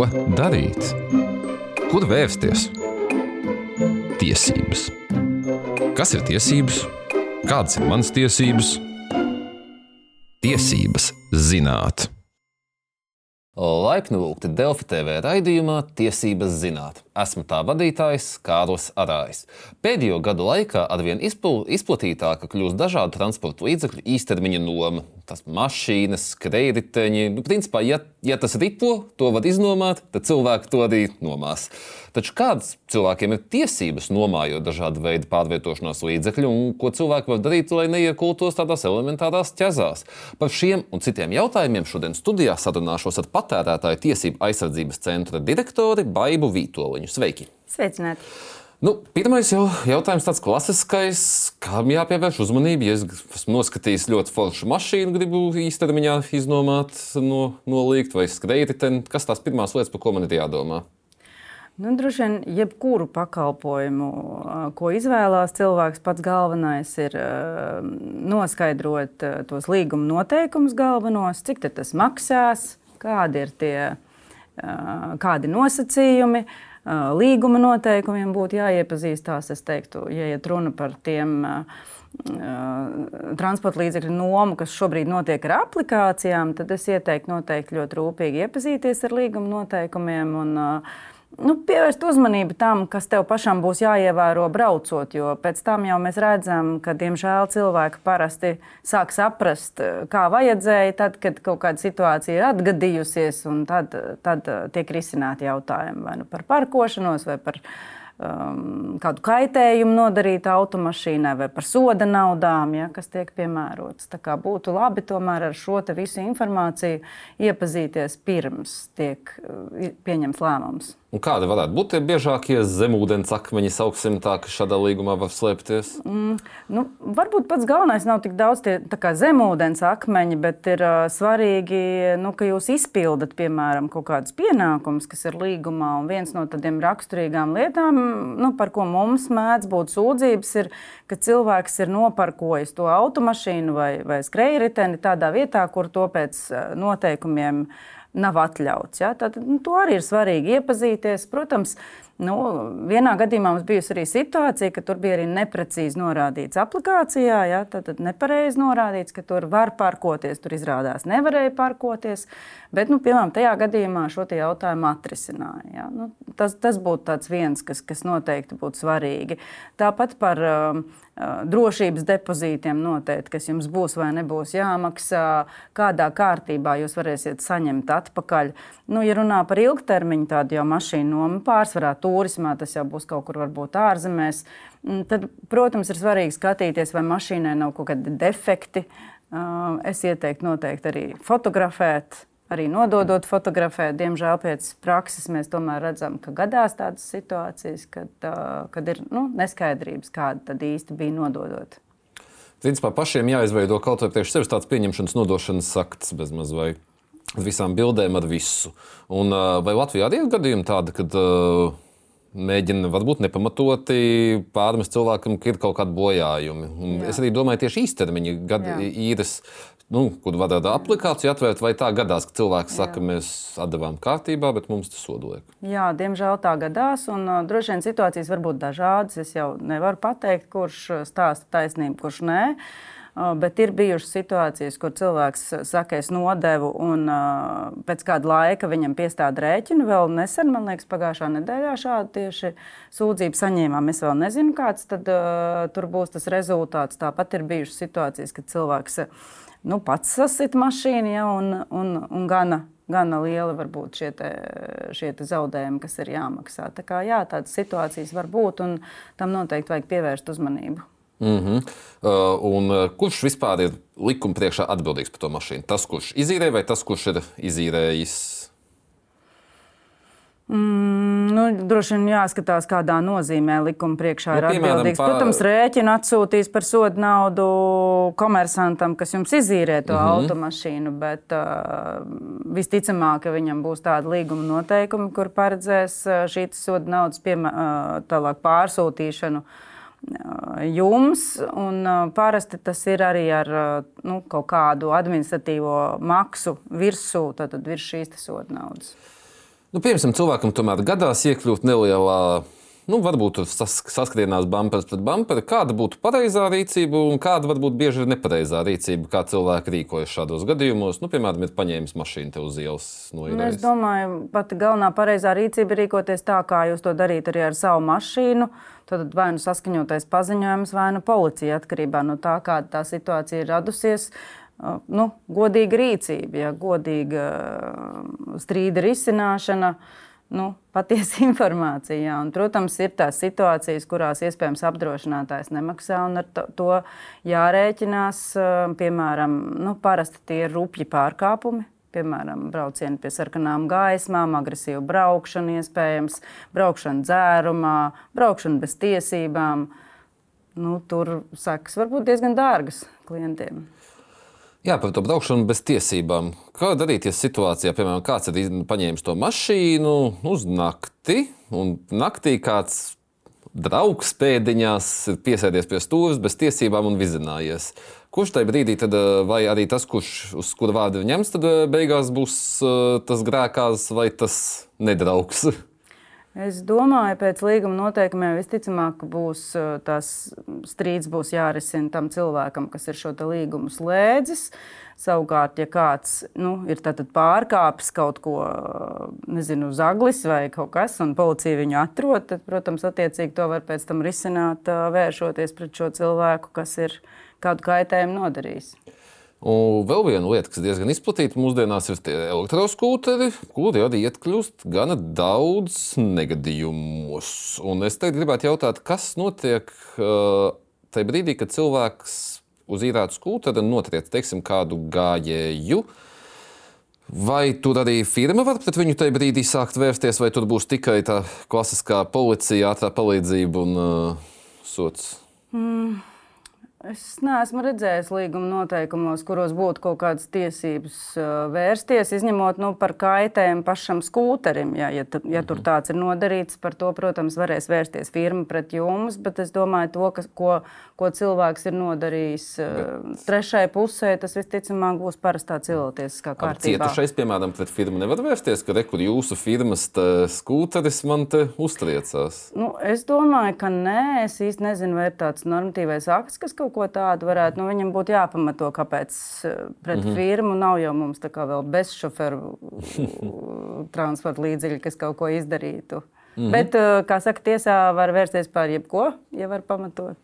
Ko darīt? Kur vērsties? Tiesības. Kas ir tiesības? Kādas ir manas tiesības? Tiesības zināt. Laipni lūgti Delfi TV raidījumā Tiesības zināt. Esmu tā vadītājs Kārlis Arājs. Pēdējo gadu laikā arvien izpl izplatītāka kļūst dažādu transporta līdzekļu īstermiņa noma. Tas mašīnas, skrejriteņi. Nu, principā, ja, ja tas ripo, to var iznomāt, tad cilvēki to arī nomās. Taču kādas cilvēkiem ir tiesības nomājot dažādu veidu pārvietošanās līdzekļu un ko cilvēki var darīt, lai neiekultos tādās elementārās ķezās? Par šiem un citiem jautājumiem šodien studijā sarunāšos ar patērētāju tiesību aizsardzības centra direktori Baibu Vītoliņu. Sveiki! Sveicināti! Nu, pirmais jau jautājums tāds klasiskais, kam jāpievērš uzmanība. Ja es esmu noskatījis ļoti foršu mašīnu, gribu īstermiņā iznomāt, no, nolikt vai skrejriteni, kas tās pirmās lietas, par ko man ir jādomā? Nu, droši vien, jebkuru pakalpojumu, ko izvēlās cilvēks, pats galvenais ir noskaidrot tos līguma noteikumus galvenos, cik tas maksās, kādi ir tie kādi nosacījumi. Līguma noteikumiem būtu jāiepazīstās. Es teiktu, ja iet runa par tiem transporta līdzekļu nomu, kas šobrīd notiek ar aplikācijām, tad es ieteiktu noteikti ļoti rūpīgi iepazīties ar līguma noteikumiem. Un, uh, nu, pievērst uzmanību tam, kas tev pašam būs jāievēro braucot. Jo pēc tam jau mēs redzam, ka diemžēl cilvēki parasti sāk saprast, kā vajadzēja, tad, kad kaut kāda situācija ir atgadījusies, un tad, tad tiek risināti jautājumi vai nu par parkošanos vai par um, kādu kaitējumu nodarīt automašīnai vai par soda naudām, ja, kas tiek piemērotas. Būtu labi tomēr ar šo visu informāciju iepazīties pirms tiek uh, pieņemts lēmums. Un kādi varētu būt tie biežākie zemūdens akmeņi, sauksim tā, kas šādā līgumā var slēpties? Mm, nu, varbūt pats galvenais nav tik daudz tie zemūdens akmeņi, bet ir uh, svarīgi, nu, ka jūs izpildat, piemēram, kaut kādus pienākumus, kas ir līgumā. Un viens no tādiem raksturīgām lietām, nu, par ko mums mēdz būt sūdzības, ir, ka cilvēks ir noparkojis to automašīnu vai, vai skrejriteni tādā vietā, kur to pēc noteikumiem nav atļauts. Ja? Tad nu, to arī ir svarīgi iepazīties. Protams, Nu, vienā gadījumā mums bijusi arī situācija, ka tur bija arī neprecīzi norādīts aplikācijā. Ja, tad, tad nepareizi norādīts, ka tur var parkoties. Tur izrādās nevarēja parkoties. Bet, nu, piemēram, tajā gadījumā šo jautājumu atrisināja. Ja. Nu, tas, tas būtu viens, kas, kas noteikti būtu svarīgi. Tāpat par um, uh, drošības depozītiem noteikti, kas jums būs vai nebūs jāmaksā, kādā kārtībā jūs varēsiet saņemt atpakaļ. Nu, ja runā par ilgtermiņu, tādu jau mašīnu nomu pārsvarā turismā, tas jau būs kaut kur varbūt ārzemēs. Mm, tad, protams, ir svarīgi skatīties, vai mašīnai nav kaut kādi defekti. Es ieteiktu noteikti arī fotografēt, arī nododot fotografēt. Diemžēl pēc prakses mēs tomēr redzam, ka gadās tādas situācijas, kad, kad ir nu, neskaidrības, kāda tad īsti bija nododot. Principā pašiem jāizveido kaut vai priekš sevis tāds pieņemšanas, nodošanas akts bez mazliet visām bildēm, ar visu. Un, vai Latvijā ir gadījumi tādi, kad uh, mēģina varbūt nepamatoti pārmest cilvēkam, ka ir kaut kādi bojājumi. Es arī domāju, tieši īstermiņa gada īres. Nu, kur var tādu aplikāciju atvērt, vai tā gadās, ka cilvēks Jā. saka, mēs atdevām kārtībā, bet mums tas sodoliek? Jā, diemžēl tā gadās, un uh, droši vien situācijas var būt dažādas. Es jau nevaru pateikt, kurš stāsta taisnību, kurš nē. Uh, Bet ir bijušas situācijas, kur cilvēks saka, es nodevu, un pēc kāda laika viņam piestāda rēķinu. Vēl nesen, man liekas, pagājušā nedēļā šādu tieši sūdzību saņēmām. Es vēl nezinu, kāds tad, uh, tur būs tas rezultāts. Tāpat ir bijušas situācijas, kad cilvēks nu, pats sasit mašīnu ja, un, un, un gana gana liela var būt šie, te, šie te zaudējumi, kas ir jāmaksā. Tā kā, jā, tādas situācijas var būt, un tam noteikti vajag pievērst uzmanību. Mm -hmm. uh, un uh, kurš vispār ir likuma priekšā atbildīgs par to mašīnu? Tas, kurš izīrē, vai tas, kurš ir izīrējis? Mm, nu, droši vien jāskatās, kādā nozīmē likuma priekšā nu, ir atbildīgs. Pār... Protams, rēķinu atsūtīs par sodu naudu komersantam, kas jums izīrē to mm -hmm. automašīnu, bet uh, visticamāk, ka viņam būs tāda līguma noteikuma, kur paredzēs uh, šī soda naudas piemē, uh, pārsūtīšanu. Uh, jums. Parasti tas ir arī ar nu, kaut kādu administratīvo maksu virsū, tad virs šīs soda naudas. Nu, piemēram, cilvēkam tomēr gadās iekļūt nelielā nu, varbūt sas, saskrienās bumpers pret bumperi. Kāda būtu pareizā rīcība un kāda varbūt bieži ir nepareizā rīcība, kā cilvēki rīkojas šādos gadījumos? Nu, piemēram, ir paņēmis mašīnu te uz ielas no ielas. Nu, es domāju, pati galvenā pareizā rīcība ir rīkoties tā, kā jūs to darītu arī ar savu mašīnu. Tad vai nu saskaņotais paziņojums, vai nu policija atkarībā no tā, kāda tā situācija ir radusies. Nu, godīga rīcība, ja, godīga strīda risināšana. Uh, nu, patiesa informācija. Un, protams, ir tās situācijas, kurās iespējams apdrošinātājs nemaksā, un ar to, to jārēķinās. Piemēram, nu, parasti tie ir rupji pārkāpumi. Piemēram, braucieni pie sarkanām gaismām, agresīva braukšana, iespējams, braukšana dzērumā, braukšana bez tiesībām. Nu, tur sekas var būt diezgan dārgas klientiem. Jā, par to braukšanu bez tiesībām. Kā darīt, ja situācijā, piemēram, kāds ir paņēmis to mašīnu uz nakti, un naktī kāds draugs pēdiņās ir piesēdies pie stūres bez tiesībām un vizinājies. Kurš tajā brīdī, tad, eh, vai arī tas, kurš uz kura vārdu ņems, tad eh, beigās būs eh, tas grēkās vai tas nedraugs? Es domāju, pēc līguma noteikumiem visticamāk būs eh, tas strīds būs jārisina tam cilvēkam, kas ir šo līgumu slēdzis. Savukārt, ja kāds nu, ir pārkāpis kaut ko, nezinu, zaglis vai kaut kas, un policija viņu atrod, tad, protams, attiecīgi to var pēc tam risināt, eh, vēršoties pret šo cilvēku, kas ir kādu kaitējumu nodarījis. Un vēl viena lieta, kas diezgan izplatīta mūsdienās, ir elektroskūteri, kuri arī iekļūst gana daudz negadījumos. Un es tagad gribētu jautāt, kas notiek uh, tajā brīdī, kad cilvēks uz īrātu skūteri notriec teiksim, kādu gājēju. Vai tur arī firma var pret viņu tajā brīdī sākt vērsties, vai tur būs tikai tā klasiskā policija, ātrā palīdzība un uh, sots? Mm. Es neesmu redzējis līguma noteikumos, kuros būtu kaut kādas tiesības vērsties, izņemot nu, par kaitējumu pašam skūterim. Ja, ja, ja tur mhm. tāds ir nodarīts, par to, protams, varēs vērsties firma pret jums, bet es domāju, to, ka, ko, ko cilvēks ir nodarījis bet... trešai pusē, tas visticamāk būs parastā cilvēciskā kārtībā. Cietušais, piemēram, pret firmu nevar vērsties, ka rekur jūsu firmas skūteris man te uztriecās. Nu, es domāju, ka nē, es īsti nezinu, vai ir tāds normatīvais akts, kas kaut kaut ko tādu varētu, nu, viņam būtu jāpamato, kāpēc eh, pret mm -hmm. firmu nav jau mums tā kā vēl bezšoferu transporta līdzekļi, kas kaut ko izdarītu. Mm -hmm. Bet, eh, kā saka, tiesā var vērsties par jebko, ja var pamatot.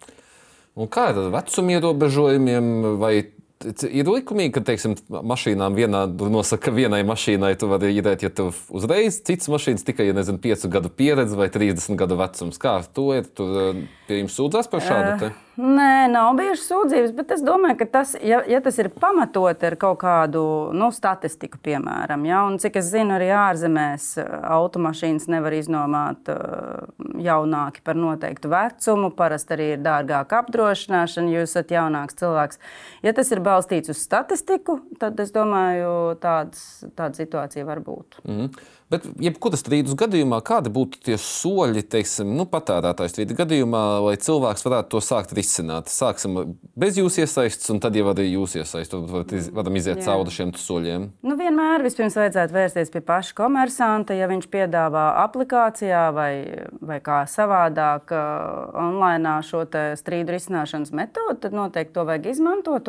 Un kā ar vecuma ierobežojumiem? Vai Ir likumīgi, ka teiksim, mašīnām vienā nosaka, ka vienai mašīnai tu vari iedēt, ja tev uzreiz citas mašīnas tikai, ja nezinu, 5 gadu pieredze vai 30 gadu vecums. Kā to ir? Tur eh, pie jums sūdzās par šādu? Te? Nē, nav bijušas sūdzības, bet es domāju, ka tas, ja, ja tas ir pamatot ar kaut kādu nu, statistiku, piemēram, ja, un cik es zinu, arī ārzemēs eh, automašīnas nevar iznomāt uh, jaunāki par noteiktu vecumu. Parasti arī ir dārgāka apdrošināšana, jūs esat jaunāks cilvēks. Ja tas ir balstīts uz statistiku, tad es domāju, tāds, tāda situācija var būt. Mm. Bet, jebkuras strīdus gadījumā, kādi būtu tie soļi, teiksim, nu, patērētāju strīdu gadījumā, lai cilvēks varētu to sākt risināt? Sāksim bez jūsu iesaistas, un tad jau arī jūs iesaistat. Tad varam iziet Jā. cauri šiem soļiem. Nu, vienmēr vispirms vajadzētu vērsties pie paša komersanta, ja viņš piedāvā aplikācijā vai, vai kā savādāk online šo strīdu risināšanas metodi, tad noteikti to vajag izmantot.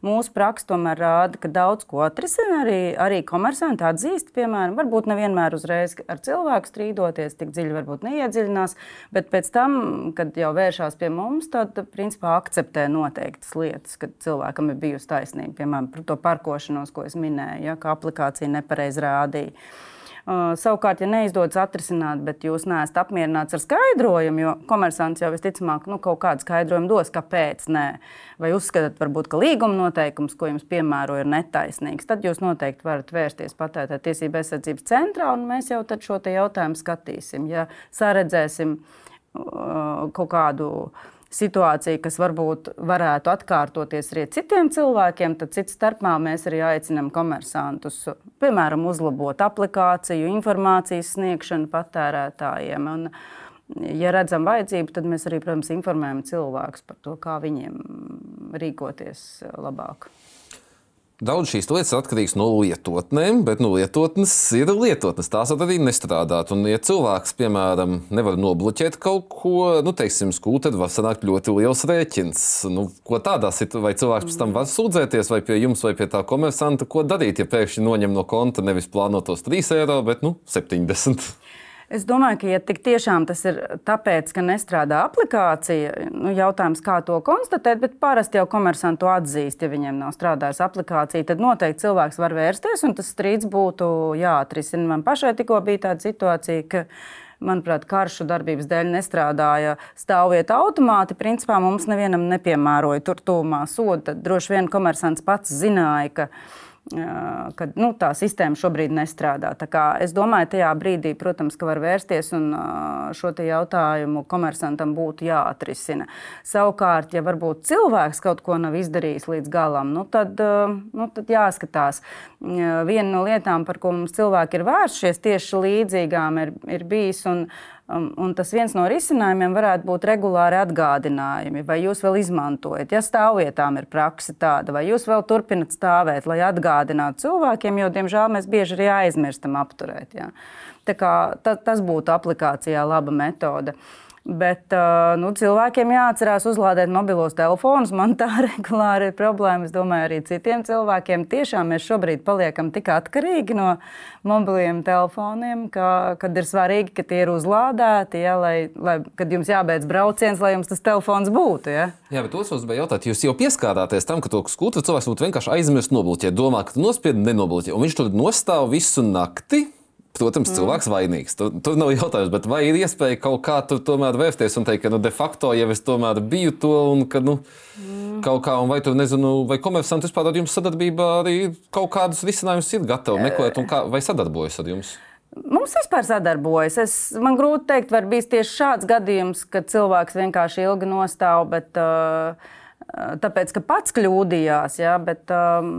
Mūsu praksa tomēr rāda, ka daudz ko atrisina arī, arī komersanti atzīst, piemēram, varbūt nevienam vienmēr uzreiz ar cilvēku strīdoties, tik dziļi varbūt neiedziļinās, bet pēc tam, kad jau vēršās pie mums, tad principā akceptē noteiktas lietas, kad cilvēkam ir bijusi taisnība, piemēram, par to parkošanos, ko es minēju, ja, ka aplikācija nepareiz rādīja. Uh, savukārt, ja neizdodas atrisināt, bet jūs neesat apmierināts ar skaidrojumu, jo komersants jau visticamāk nu, kaut kādu skaidrojumu dos, kāpēc nē, vai uzskatāt, varbūt, ka līguma noteikums, ko jums piemēro, ir netaisnīgs, tad jūs noteikti varat vērsties patērētāju tiesību aizsardzības centrā, un mēs jau šo jautājumu skatīsim. Ja saredzēsim uh, kaut kādu situācija, kas varbūt varētu atkārtoties arī citiem cilvēkiem, tad cits starpā mēs arī aicinām komersantus, piemēram, uzlabot aplikāciju, informācijas sniegšanu patērētājiem. Un, ja redzam vajadzību, tad mēs arī, protams, informējam cilvēkus par to, kā viņiem rīkoties labāk. Daudz šīs lietas ir atkarīgas no lietotnēm, bet nu, lietotnes ir lietotnes. Tās arī nestrādāt. Un, ja cilvēks, piemēram, nevar nobloķēt kaut ko, nu, teiksim, skūpstīt, tad var sanākt ļoti liels rēķins. Nu, ko tādā situācijā, vai cilvēks pēc tam var sūdzēties, vai pie jums, vai pie tā komersanta, ko darīt, ja pēkšņi noņem no konta nevis plānotos 3 eiro, bet nu, 70 eiro. Es domāju, ka, ja tik tiešām tas ir tāpēc, ka nestrādā aplikācija, nu, jautājums, kā to konstatēt, bet parasti jau komersantu atzīst, ja viņiem nav strādājusi aplikācija, tad noteikti cilvēks var vērsties un tas strīds būtu jāatrisina. Man pašai tikko bija tāda situācija, ka manuprāt, karšu darbības dēļ nestrādāja stāvvieta automāti. Principā mums nevienam nepiemēroja tur tūmā sodu. Droši vien komersants pats zināja, ka ka nu, tā sistēma šobrīd nestrādā. Es domāju, tajā brīdī, protams, ka var vērsties un šo jautājumu komersantam būtu jāatrisina. Savukārt, ja varbūt cilvēks kaut ko nav izdarījis līdz galam, nu, tad, nu, tad jāskatās. Viena no lietām, par ko mums cilvēki ir vērsušies, tieši līdzīgām ir, ir bijis. Un, Un, un tas viens no risinājumiem varētu būt regulāri atgādinājumi, vai jūs vēl izmantojat. Ja stāvvietām ir praksa tāda, vai jūs vēl turpināt stāvēt, lai atgādinātu cilvēkiem, jo, diemžēl, mēs bieži arī aizmirstam apturēt. Ja. Kā, ta, tas būtu aplikācijā laba metode. Uh, Bet nu, cilvēkiem jāatcerās uzlādēt mobilos telefonus. Man tā regulāri ir problēma. Es domāju, arī citiem cilvēkiem. Tiešām mēs šobrīd paliekam tik atkarīgi no mobiliem telefoniem, ka, kad ir svarīgi, ka tie ir uzlādēti, ja, lai, lai, kad jums jābeidz brauciens, lai jums tas telefons būtu. Ja. Jā, bet tos bija jautāt, jūs jau pieskārāties tam, ka to skūtu cilvēks būtu vienkārši aizmirst nobloķēt, domā, ka tu nospiedi nenobloķē, un viņš tur nostāv visu nakti Protams, mm. cilvēks vainīgs. Tur, tur nav jautājums, bet vai ir iespēja kaut kā tur tomēr vērsties un teikt, ka nu, de facto jau es tomēr biju to un ka nu, mm. kaut kā, un vai tur nezinu, vai komersanti vispār ar jums sadarbībā arī kaut kādus risinājumus ir gatavi meklēt un kā, vai sadarbojas ar jums? Mums vispār sadarbojas. Es, man grūti pateikt, vai bijis tieši šāds gadījums, kad cilvēks vienkārši ilgi nostāv. Bet, uh, tāpēc, ka pats kļūdījās. Ja, bet, um,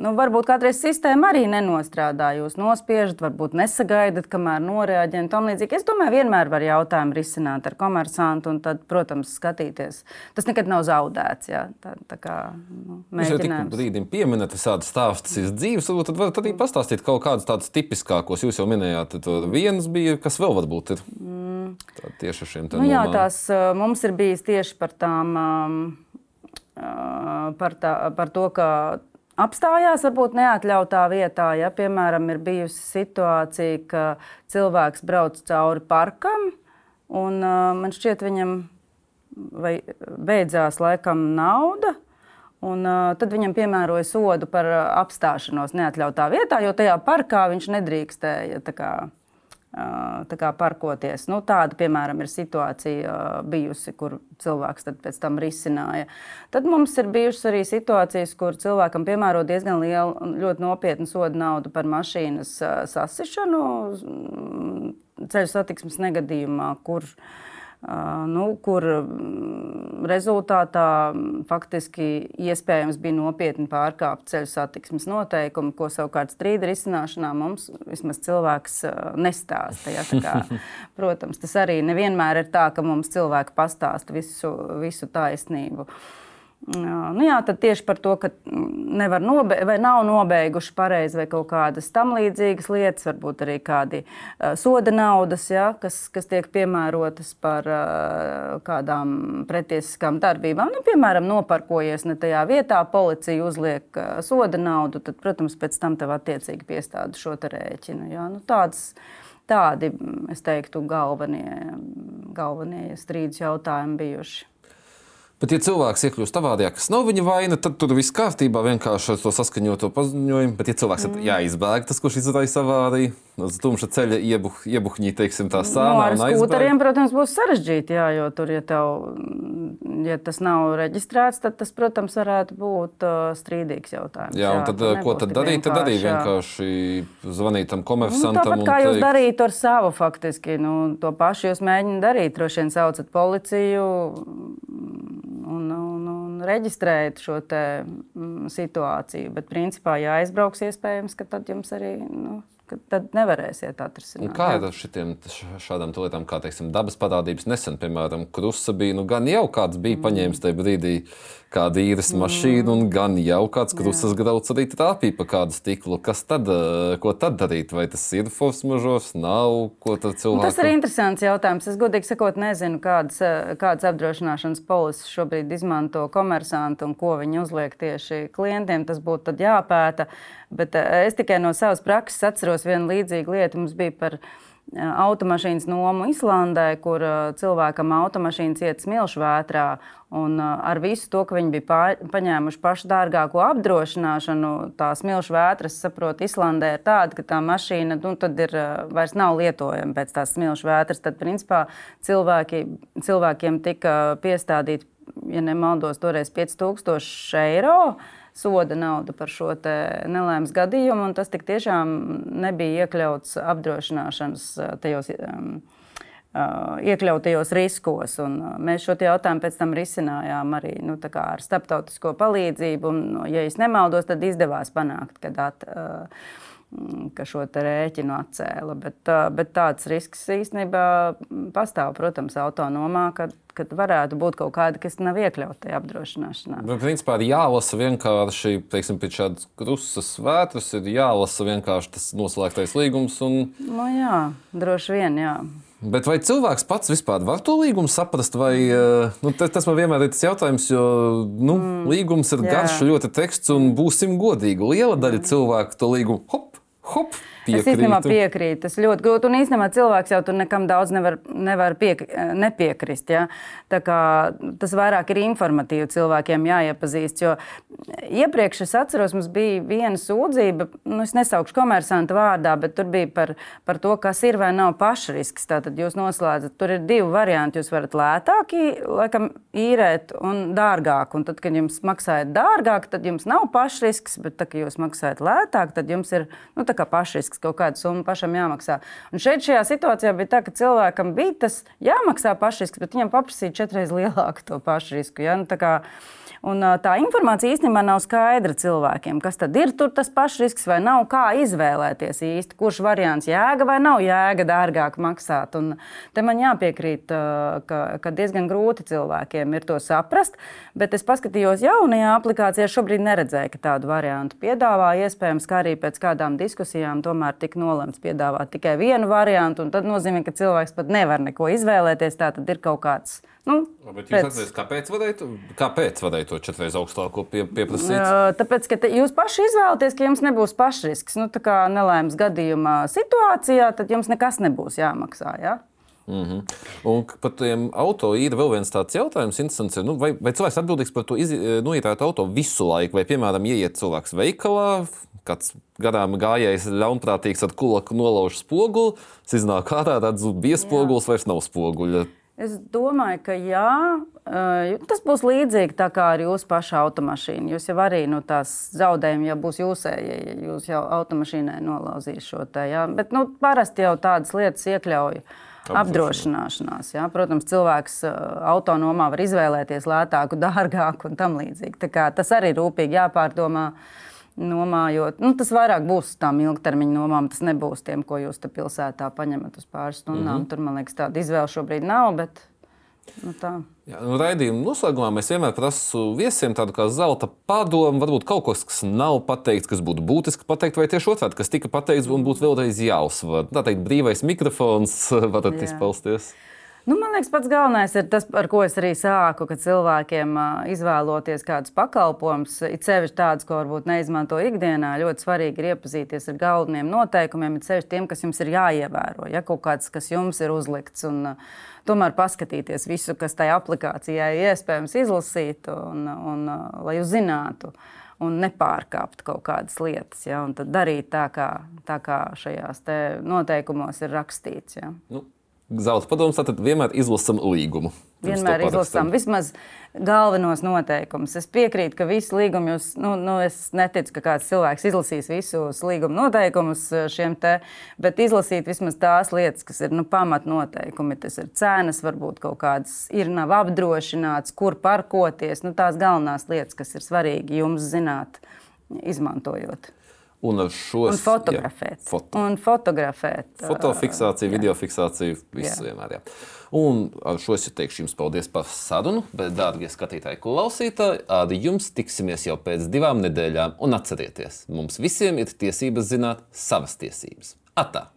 nu, varbūt kādreiz sistēma arī nenostrādā. Jūs nospiežat, varbūt nesagaidat, kamēr noreaģējat. Tam līdzīgi. Es domāju, vienmēr var jautājumu risināt ar komersantu un tad, protams, skatīties. Tas nekad nav zaudēts. Ja, tā, tā kā, nu, Jūs jau tik brīdim pieminat visādas stāstus iz dzīves, tad varat arī pastāstīt kaut kādus tādus tipiskākos. Jūs jau minējāt, tur viens bija, kas vēl varbūt ir. Mm. Tieši ar šiem tādiem. Nu, jā, tās mums ir bijis tieši par tām um, par, tā, par to, ka apstājās varbūt neatļautā vietā. Ja, piemēram, ir bijusi situācija, ka cilvēks brauc cauri parkam, un man šķiet, viņam beidzās laikam nauda. Un, uh, tad viņam piemēroja sodu par apstāšanos neatļautā vietā, jo tajā parkā viņš nedrīkstēja kā, parkoties. Nu, tāda, piemēram, ir situācija bijusi, kur cilvēks pēc tam risināja. Tad mums ir bijušas arī situācijas, kur cilvēkam piemēro diezgan lielu, ļoti nopietnu sodu naudu par mašīnas sasišanu ceļu satiksmes negadījumā, kurš nu, kur rezultātā faktiski iespējams bija nopietni pārkāpt ceļu satiksmes noteikumi, ko savukārt strīda risināšanā mums vismaz cilvēks nestāsta. Ja, kā, protams, tas arī nevienmēr ir tā, ka mums cilvēki pastāsta visu, visu taisnību. Uh, Nu jā, tad tieši par to, ka nevar nobe vai nav nobeiguši pareizi vai kaut kādas tam līdzīgas lietas, varbūt arī kādi soda naudas, ja, kas, kas tiek piemērotas par kādām pretiesiskām darbībām. Nu, piemēram, noparkojies ne tajā vietā, policija uzliek soda naudu, tad, protams, pēc tam tev attiecīgi piestāda šo rēķinu. Ja. Nu, tāds, tādi, es teiktu, galvenie, galvenie strīdus jautājumi bijuši. Bet, ja cilvēks iekļūst avārijā, kas nav viņa vaina, tad tur viss kārtībā vienkārši ar to saskaņoto paziņojumu. Bet, ja cilvēks mm. jāizbēg, tas, kurš izraisa avāriju, uz tumša ceļa iebuh, iebuhņī, teiksim, tā sāna. No, ar skūteriem, protams, būs sarežģīti, jā, jo tur, ja, tev, ja tas nav reģistrēts, tad tas, protams, varētu būt uh, strīdīgs jautājums. Jā, un tad, jā, ko tad darīt? Tad arī vienkārši zvanīt tam komersantam. Nu, tāpat kā jūs teikt... darītu ar savu faktiski, nu, to pašu jūs mēģināt darīt. Droši vien saucat policiju reģistrēt šo te, mm, situāciju. Bet, principā, ja aizbrauks, iespējams, ka tad jums arī nu, tad nevarēsiet atrisināt. Un kā ir šitiem, šādām lietām, kā teiksim, dabas parādības? Nesen, piemēram, krusta bija, nu, gan jau kāds bija mm. paņēmis tajā brīdī kādu īres mašīnu, un gan jau kāds krustas grauds arī trāpīja pa kādu stiklu. Kas tad, eh, ko tad darīt? Vai tas ir force mažors, nav, ko tad cilvēks? Tas ir interesants jautājums. Es godīgi sakot, nezinu, kādas, eh, kādas apdrošināšanas polises šobrīd izmanto komersanti un ko viņi uzliek tieši klientiem. Tas būtu jāpēta. Bet eh, es tikai no savas prakses atceros vienu līdzīgu lietu. Mums bija par eh, automašīnas nomu Islandē, kur eh, cilvēkam automašīnas iet smilšu vētrā. Un ar visu to, ka viņi bija paņēmuši pašu dārgāko apdrošināšanu, tā smilšu vētra, es saprotu, Islandē ir tāda, ka tā mašīna nu, ir, vairs nav lietojama pēc tās smilšu vētras. Tad, principā, cilvēki, cilvēkiem tika piestādīti, ja nemaldos, toreiz 5000 eiro soda naudu par šo nelaimes gadījumu, tas tiešām nebija iekļauts apdrošināšanas tajos. Um, iekļautajos riskos. Un, uh, mēs šo jautājumu pēc tam risinājām arī nu, ar starptautisko palīdzību. Un, ja es nemaldos, tad izdevās panākt, ka, at, uh, ka šo rēķinu atcēla. Bet, bet tāds risks īstenībā pastāv, protams, autonomā, kad ka varētu būt kaut kāda, kas nav iekļauta tajā apdrošināšanā. Bet, principā, ir jālasa vienkārši, teiksim, pēc šādas krustas svētras, ir jālasa vienkārši tas noslēgtais līgums. Un... Nu, jā, droši vien, jā. Bet vai cilvēks pats vispār var to līgumu saprast? Vai, nu, tas man vienmēr ir tas jautājums, jo nu, mm, līgums ir jā. garš, ļoti teksts, un būsim godīgi. Liela daļa mm. cilvēku to līgumu hop, hop, Piekrītu. Es īstenībā piekrītu. Tas ļoti grūti. Un īstenībā cilvēks jau tur nekam daudz nevar, nevar piek, nepiekrist. Ja? Tā tas vairāk ir informatīvi cilvēkiem jāiepazīst. Jo iepriekš es atceros, mums bija viena sūdzība, nu, es nesaukšu komersanta vārdā, bet tur bija par, par to, kas ir vai nav pašrisks. Tātad jūs noslēdzat, tur ir divi varianti. Jūs varat lētāk laikam, īrēt un dārgāk. Un tad, kad jums maksājat dārgāk, tad jums nav pašrisks, bet tad, kad jūs maksājat lētāk, tad jums ir nu, pašrisks risks, kaut kāda summa pašam jāmaksā. Un šeit šajā situācijā bija tā, ka cilvēkam bija tas jāmaksā pašrisks, bet viņam paprasīja četreiz lielāku to pašrisku. Ja? Nu, Un, tā informācija īstenībā nav skaidra cilvēkiem, kas tad ir tas pašrisks vai nav, kā izvēlēties īsti, kurš variants jēga vai nav jēga dārgāk maksāt. Un te man jāpiekrīt, ka, ka diezgan grūti cilvēkiem ir to saprast, bet es paskatījos jaunajā aplikācijā, šobrīd neredzēju, ka tādu variantu piedāvā. Iespējams, ka arī pēc kādām diskusijām tomēr tika nolemts piedāvāt tikai vienu variantu, tad nozīmē, ka cilvēks pat nevar neko izvēlēties. Tā tad ir kaut kāds Nu, Bet jūs atcerieties, kāpēc varēja to četreiz augstāko pie, pieprasīt? Tāpēc, ka jūs paši izvēlaties, ka jums nebūs pašrisks. Nu, tā kā nelaimes gadījumā situācijā, tad jums nekas nebūs jāmaksā. Ja? Mm -hmm. Un par tiem auto ir vēl viens tāds jautājums, ir, nu, vai, vai cilvēks atbildīgs par to noietēt auto visu laiku, vai, piemēram, ieiet cilvēks veikalā, kāds garām gājējs ļaunprātīgs ar kulaku nolauž spoguli, iznāk ārā, redz, bija spogulis, vairs nav spoguļa. Es domāju, ka jā. Tas būs līdzīgi tā kā ar jūsu pašu automašīnu. Jūs jau arī nu, tās zaudējumi jau būs jūsēji, ja jūs jau automašīnai nolauzīs šo te. Jā. Bet nu, parasti jau tādas lietas iekļauj apdrošināšanās. Jā. Protams, cilvēks autonomā var izvēlēties lētāku, dārgāku un tam līdzīgi. Tas arī rūpīgi jāpārdomā. Uh, nomājot. Nu, tas vairāk būs tām ilgtermiņa nomām. Tas nebūs tiem, ko jūs pilsētā paņemat uz pāris stundām. Mm -hmm. Tur, man liekas, tāda izvēle šobrīd nav. Bet... Nu, tā. Jā, nu, raidījuma noslēgumā mēs vienmēr prasām viesiem tādu kā zelta padomu. Varbūt kaut kas, kas nav pateikts, kas būtu būtiski pateikt, vai tieši otrādi, kas tika pateikts un būtu vēlreiz jāuzsver. Tā teikt, brīvais mikrofons varat izpausties. Nu, man liekas, pats galvenais ir tas, ar ko es arī sāku, ka cilvēkiem izvēloties kādus pakalpojumus, it sevišķi tādus, ko varbūt neizmanto ikdienā, ļoti svarīgi ir iepazīties ar galvenajiem noteikumiem, it sevišķi tiem, kas jums ir jāievēro, ja kaut kāds, kas jums ir uzlikts. Un, tomēr paskatīties visu, kas tajā aplikācijā ir iespējams izlasīt, un, un, lai jūs zinātu un nepārkāpt kaut kādas lietas. Ja, un tad darīt tā, kā, tā kā šajās noteikumos ir rakstīts. Ja. Nu, Zelta padomus tad vienmēr izlasām līgumu. Vienmēr izlasām vismaz galvenos noteikumus. Es piekrītu, ka visi līgumi jūs, nu, nu, es neticu, ka kāds cilvēks izlasīs visus līguma noteikumus eh, šiem te, bet izlasīt vismaz tās lietas, kas ir nu, pamatnoteikumi. Tas ir cenas, varbūt kaut kādas ir, nav apdrošināts, kur parkoties. Nu, tās galvenās lietas, kas ir svarīgi jums zināt, izmantojot. Un ar šo Un fotografēt. Jā, foto. Un fotografēt. Fotofiksācija, video fiksācija, viss Jā. vienmēr. Jā. Un ar šo es teikšu jums paldies par sarunu. Bet, dārgie skatītāji, klausītāji, ar jums tiksimies jau pēc divām nedēļām. Un atcerieties, mums visiem ir tiesības zināt savas tiesības. Atā!